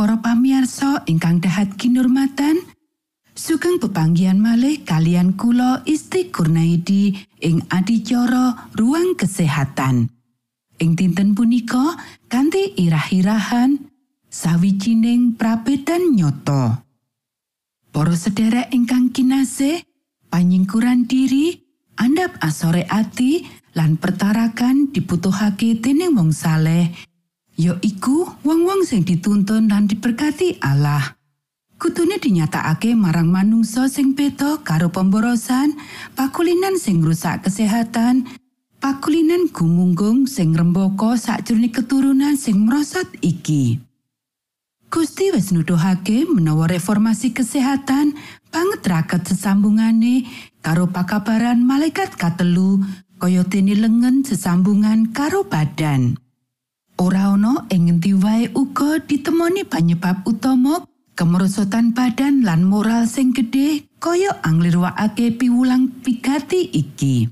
Para pamiarsa ingkang dahat kinurmatan, sugeng pepanggian malih kalian kula Isti Kurnaidi ing adicara ruang kesehatan. Ing dinten punika kanthi irah-irahan sawijining prabedan nyoto. Para sederek ingkang kinasih, panyingkuran diri, andhap asore ati lan pertarakan dibutuhake dening wong saleh ya iku wong-wong sing dituntun lan diberkati Allah. Kutune dinyatakake marang manungsa sing beda karo pemborosan, pakulinan sing rusak kesehatan, pakulinan gumunggung sing rembaka sakjroning keturunan sing merosot iki. Gusti wis nuduhake menawa reformasi kesehatan banget raket sesambungane karo pakabaran malaikat katelu kaya dene lengen sesambungan karo badan. Ora ana ing ngendi wae uga ditemoni panyebab utama kemerosotan badan lan moral sing gedhe kaya anglirwakake piwulang pigati iki.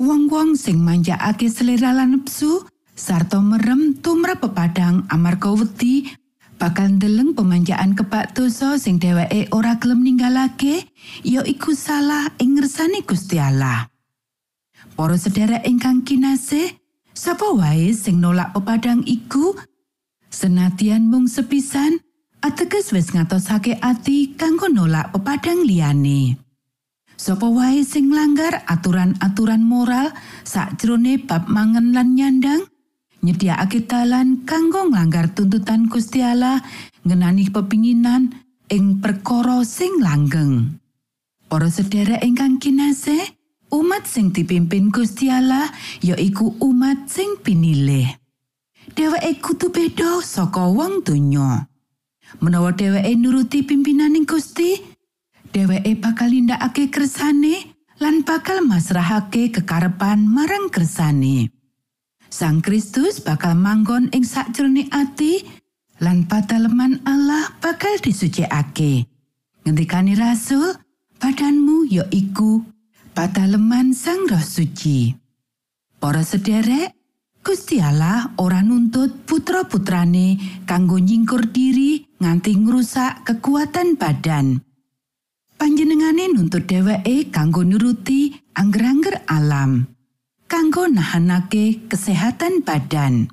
Wong-wong sing manjakake selera lan nepsu sarta merem tumrap pepadang amarga wedi bakal ndeleng pemanjaan kebak dosa sing dheweke ora gelem ninggalake ya iku salah ing ngersani Gusti Allah. Para sedherek ingkang kinasih, Sapa wae sing nolak pepadang iku senatian mung sepisan ateges wis ngatosake ati kanggo nolak pepadang liyane. Sapa wae sing langgar aturan-aturan moral sakjroning bab mangan lan nyandang nyediakake dalan kanggo nglanggar tuntutan Gusti Allah ngenani pepinginan ing perkara sing langgeng. Para sedherek ingkang kinasih, Umat sing dipimpin Gusti Allah ya iku umat sing pinilih. Dheweke kudu beda saka wong donya. Menawa dheweke nuruti pimpinaning Gusti, dheweke bakal nindakake kersane lan bakal masrahake kekarepan marang kersane. Sang Kristus bakal manggon ing sakjroning ati lan pataleman Allah bakal disucikake. Ngendikani rasul, badanmu ya iku pataleman sang roh suci. Para sederek, Gusti Allah ora nuntut putra-putrane kanggo nyingkur diri nganti ngrusak kekuatan badan. Panjenengane nuntut dheweke kanggo nuruti angger-angger alam, kanggo nahanake kesehatan badan.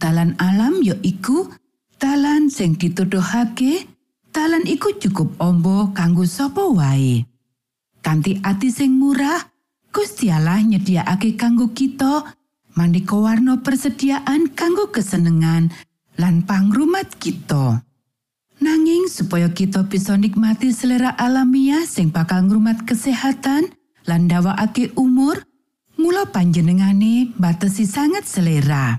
Talan alam ya iku talan sing dituduhake, talan iku cukup ombo kanggo sapa wae. Kanti ati sing murah, Gusti Allah nyediakake kanggo kita maneka warna persediaan kanggo kesenengan lan pangrumat kita. Nanging supaya kita bisa nikmati selera alamiah sing bakal ngrumat kesehatan lan ndawakake umur, mula panjenengane batesi sangat selera.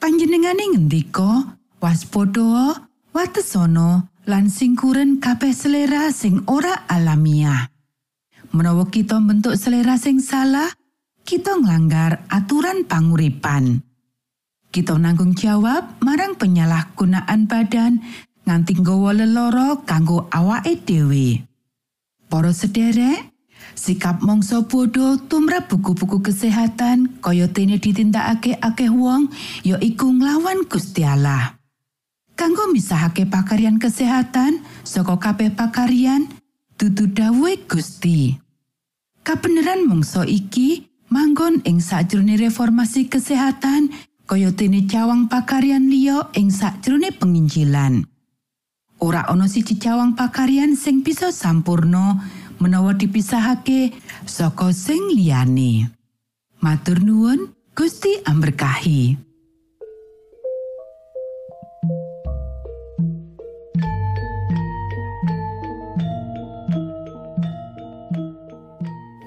Panjenengane ngendika, waspada, watesana lan singkuren kabeh selera sing ora alamiah. Menawa kita bentuk selera sing salah, kita nglanggar aturan panguripan. Kita nanggung jawab marang penyalahgunaan badan nganti nggawa leloro kanggo awake dhewe. Para sederek, sikap mangsa bodoh tumrap buku-buku kesehatan kaya dene ditindakake akeh wong ya iku nglawan Gusti Allah. Kanggo misahake pakarian kesehatan saka kabeh pakarian, dudu dawuhe Gusti. Kabeneran mangsa iki manggon ing sakjroning reformasi kesehatan kaya dene cawang pakarian liya ing sakjroning penginjilan. Ora ana siji cawang pakarian sing bisa sampurno menawa dipisahake saka sing liyane. Matur nuwun, Gusti amberkahi.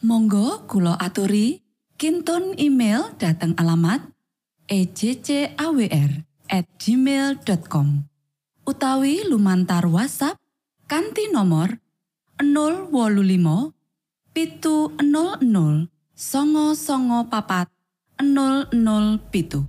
Monggo Kulo aturi. Kinton email dateng alamat ejcawr@ gmail.com utawi lumantar WhatsApp kanti nomor 025 pitu 00 songo songo papat 00 pitu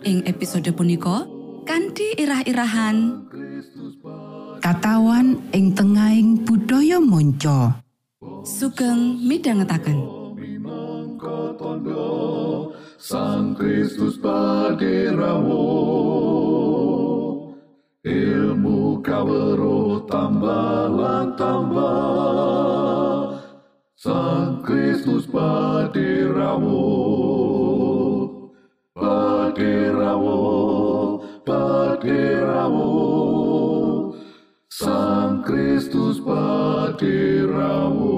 Ing episode punika kanthi irah-irahan. Katawan ing tengahing budaya monco. sugeng tondo Sang Kristus paderamu Ilmu kawero tambah tambah. Sang Kristus paderamu Paderamu Paderamu Sang Kristus paderamu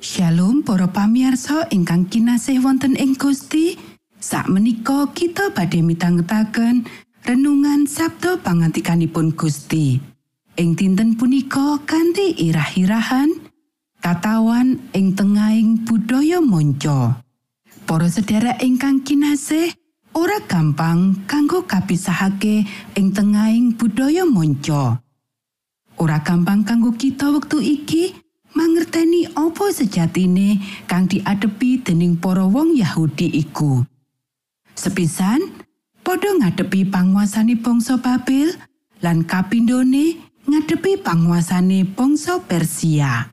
Shalom para pamiarsa ingkang kinasih wonten ing Gusti. Sakmenika kita badhe mitangetaken renungan Sabda pangantikanipun Gusti. Ing dinten punika kanthi irah-irahan katawan ing tengahing budaya monco. Para sedherek ingkang kinasih, ora gampang kanggo kapisahake ing tengahing budaya monco. Ora gampang kanggo kita wektu iki mangerteni apa sejatine kang diadepi dening para wong Yahudi iku. Sepisan, padha ngadepi panguasane bangsa Babel lan kapindhone ngadepi panguasane bangsa Persia.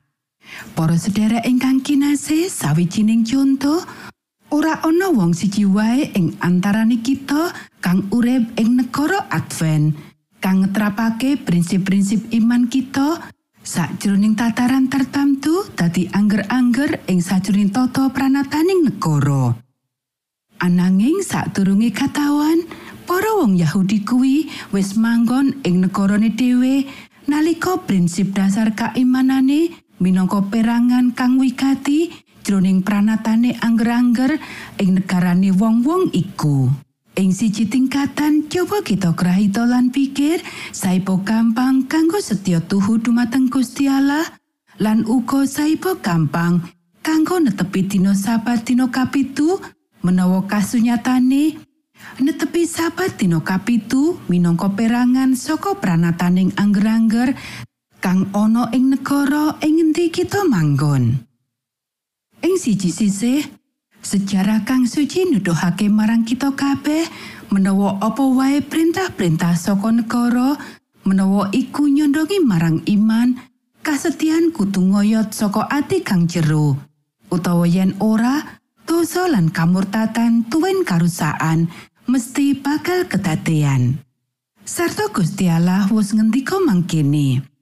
Para sedherek ingkang kinasih, sawijining conto ora ana wong siji wae ing antarane kita kang urip ing negara Advent kang ngetrapake prinsip-prinsip iman kita sakjroning tataran tertentu dadi angger-angger ing sajroning tata pranataning negara. Ananging sadurunge katawan, para wong Yahudi kuwi wis manggon ing negarane dhewe nalika prinsip dasar kaimanane minangka perangan kang wigati jroning pranatane angger-angger ing negarane wong-wong iku. Ing siji tingkatan coba kita krahito lan pikir saipo gampang kanggo setya tuhu dumateng Gusti Allah lan uga saipo gampang kanggo netepi dina sabat dina kapitu menawa kasunyatane netepi sabat dina kapitu minangka perangan saka pranataning angger-angger kang ana ing negara ing ngendi kita manggon. Ing siji sisih, sejarah kang suci nuduhake marang kita kabeh menawa apa wae perintah-perintah saka negara menawa iku nyondongi marang iman kasetian kudu ngoyot saka ati kang jero. Utawa yen ora dosa lan kamurtatan tuwin karusaan mesti bakal kedadean. Sarta Gusti Allah wis ngendika mangkene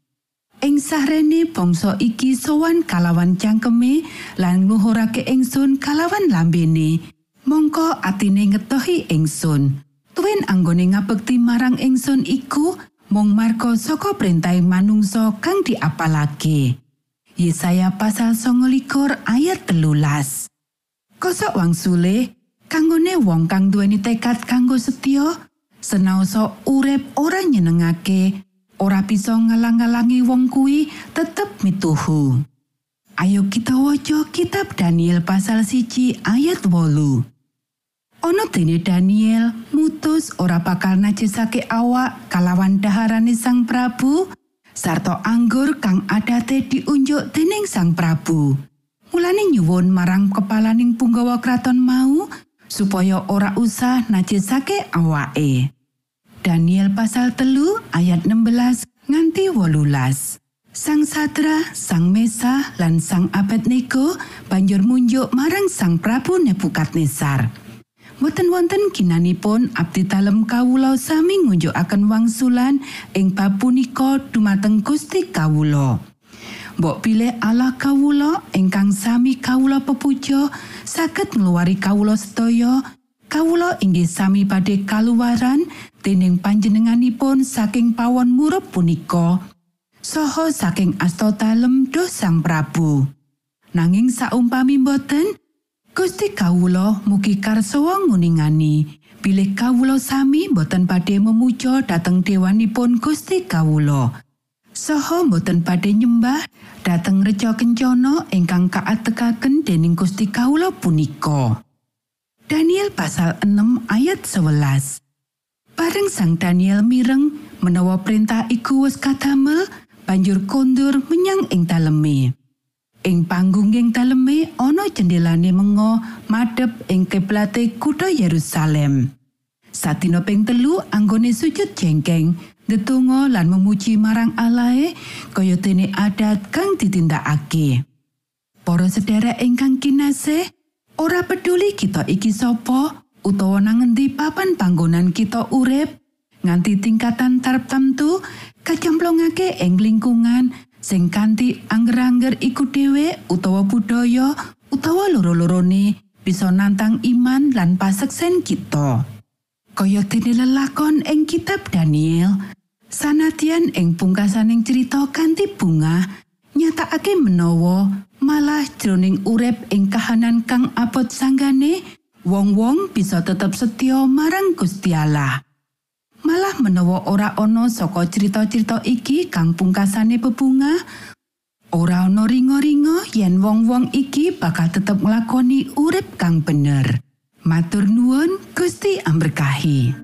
ing sahrene bangsa iki sowan kalawan cangkeme lan ngluhurake ingsun kalawan lambene. Mongko atine ngetohi ingsun. Tuwin anggone ngabekti marang ingsun iku mung marga saka perintah manungsa kang diapalake. Yesaya pasal 29 ayat telulas. Kosok wangsule kanggone wong kang duweni tekad kanggo setya senaosa urip ora nyenengake ora bisa ngalang-alangi wong kuwi tetep mituhu. Ayo kita waca kitab Daniel pasal siji ayat wolu. Ono dene Daniel mutus ora bakal najisake awak kalawan daharane sang Prabu sarta anggur kang adate diunjuk dening sang Prabu. Mulane nyuwun marang kepalaning punggawa kraton mau supaya ora usah najisake awake. Daniel pasal telu ayat 16 nganti wolulas. Sang Sadra, Sang Mesa, lan Sang Abednego banjur munjuk marang Sang Prabu Nebukadnezar. Mboten wonten ginanipun abdi dalem kawula sami ngunjukaken wangsulan ing bab punika dumateng Gusti kawula. Mbok pilih Allah kawula ingkang sami kawula pepuja saged ngluwari kawula sedaya kawula inggih sami badhe kaluwaran dening panjenenganipun saking pawon murup punika saha saking asta dalem do sang Prabu. Nanging saumpami boten, Gusti kawulo mugi karsawa nguningani. Bilih kawulo sami boten badhe memuja dhateng dewanipun Gusti kawulo saha boten badhe nyembah dhateng reca kencana ingkang kaatekaken dening Gusti kawulo punika. Daniel pasal 6 ayat 11 Bareng sang Daniel mireng menawa perintah iku wis kadamel banjur kondur menyang ing daleme. Ing panggunging daleme ana jendelane mengo madhep ing kiblate kutha Yerusalem. Satino ping telu anggone sujud jengkeng, ndedonga lan memuji marang Allahe kaya dene adat kang ditindakake. Para sedherek ingkang kinasih, ora peduli kita iki sapa utawa nang endi papan panggonan kita urip, nganti tingkatan tartamtu kacemplungake ing lingkungan sing kanthi angger-angger iku dhewe utawa budaya utawa loro-lorone bisa nantang iman lan paseksen kita. Kaya dene lelakon ing kitab Daniel, sanadyan ing pungkasaning cerita kanthi bunga nyatakake menawa malah jroning urip ing kahanan kang abot sanggane wong-wong bisa tetep setya marang Gusti Allah. Malah menawa ora ana saka cerita-cerita iki kang pungkasane bebunga, ora ana ringo-ringo yen wong-wong iki bakal tetep nglakoni urip kang bener. Matur nuwun Gusti amberkahi.